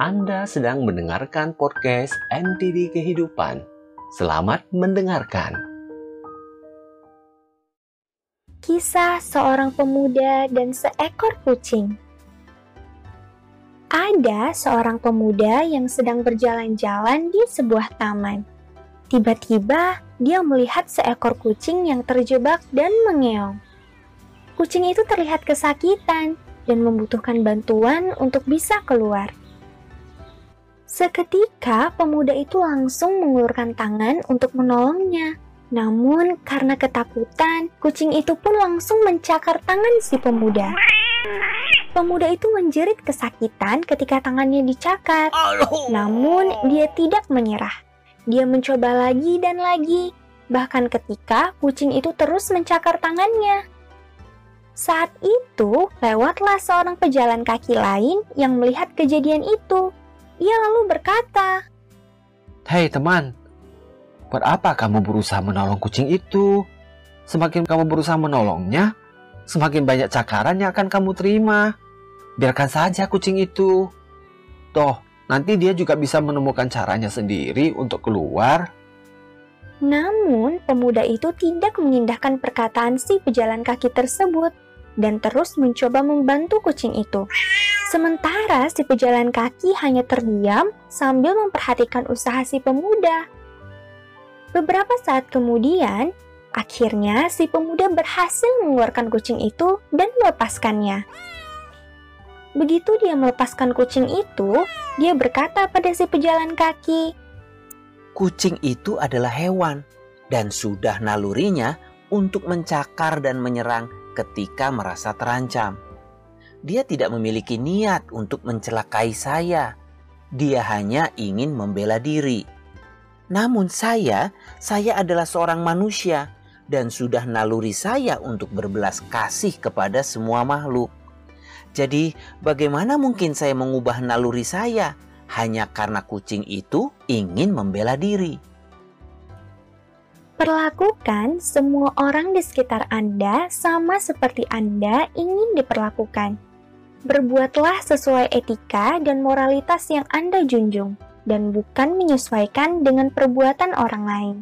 Anda sedang mendengarkan podcast NTD Kehidupan. Selamat mendengarkan. Kisah seorang pemuda dan seekor kucing. Ada seorang pemuda yang sedang berjalan-jalan di sebuah taman. Tiba-tiba, dia melihat seekor kucing yang terjebak dan mengeong. Kucing itu terlihat kesakitan dan membutuhkan bantuan untuk bisa keluar. Seketika, pemuda itu langsung mengulurkan tangan untuk menolongnya. Namun, karena ketakutan, kucing itu pun langsung mencakar tangan si pemuda. Pemuda itu menjerit kesakitan ketika tangannya dicakar. Namun, dia tidak menyerah. Dia mencoba lagi dan lagi, bahkan ketika kucing itu terus mencakar tangannya. Saat itu, lewatlah seorang pejalan kaki lain yang melihat kejadian itu. Ia lalu berkata, Hei teman, buat apa kamu berusaha menolong kucing itu? Semakin kamu berusaha menolongnya, semakin banyak cakaran yang akan kamu terima. Biarkan saja kucing itu. Toh, nanti dia juga bisa menemukan caranya sendiri untuk keluar. Namun, pemuda itu tidak mengindahkan perkataan si pejalan kaki tersebut dan terus mencoba membantu kucing itu. Sementara si pejalan kaki hanya terdiam sambil memperhatikan usaha si pemuda. Beberapa saat kemudian, akhirnya si pemuda berhasil mengeluarkan kucing itu dan melepaskannya. Begitu dia melepaskan kucing itu, dia berkata pada si pejalan kaki, Kucing itu adalah hewan dan sudah nalurinya untuk mencakar dan menyerang ketika merasa terancam. Dia tidak memiliki niat untuk mencelakai saya. Dia hanya ingin membela diri. Namun saya, saya adalah seorang manusia dan sudah naluri saya untuk berbelas kasih kepada semua makhluk. Jadi, bagaimana mungkin saya mengubah naluri saya hanya karena kucing itu ingin membela diri? Perlakukan semua orang di sekitar Anda sama seperti Anda ingin diperlakukan. Berbuatlah sesuai etika dan moralitas yang Anda junjung, dan bukan menyesuaikan dengan perbuatan orang lain.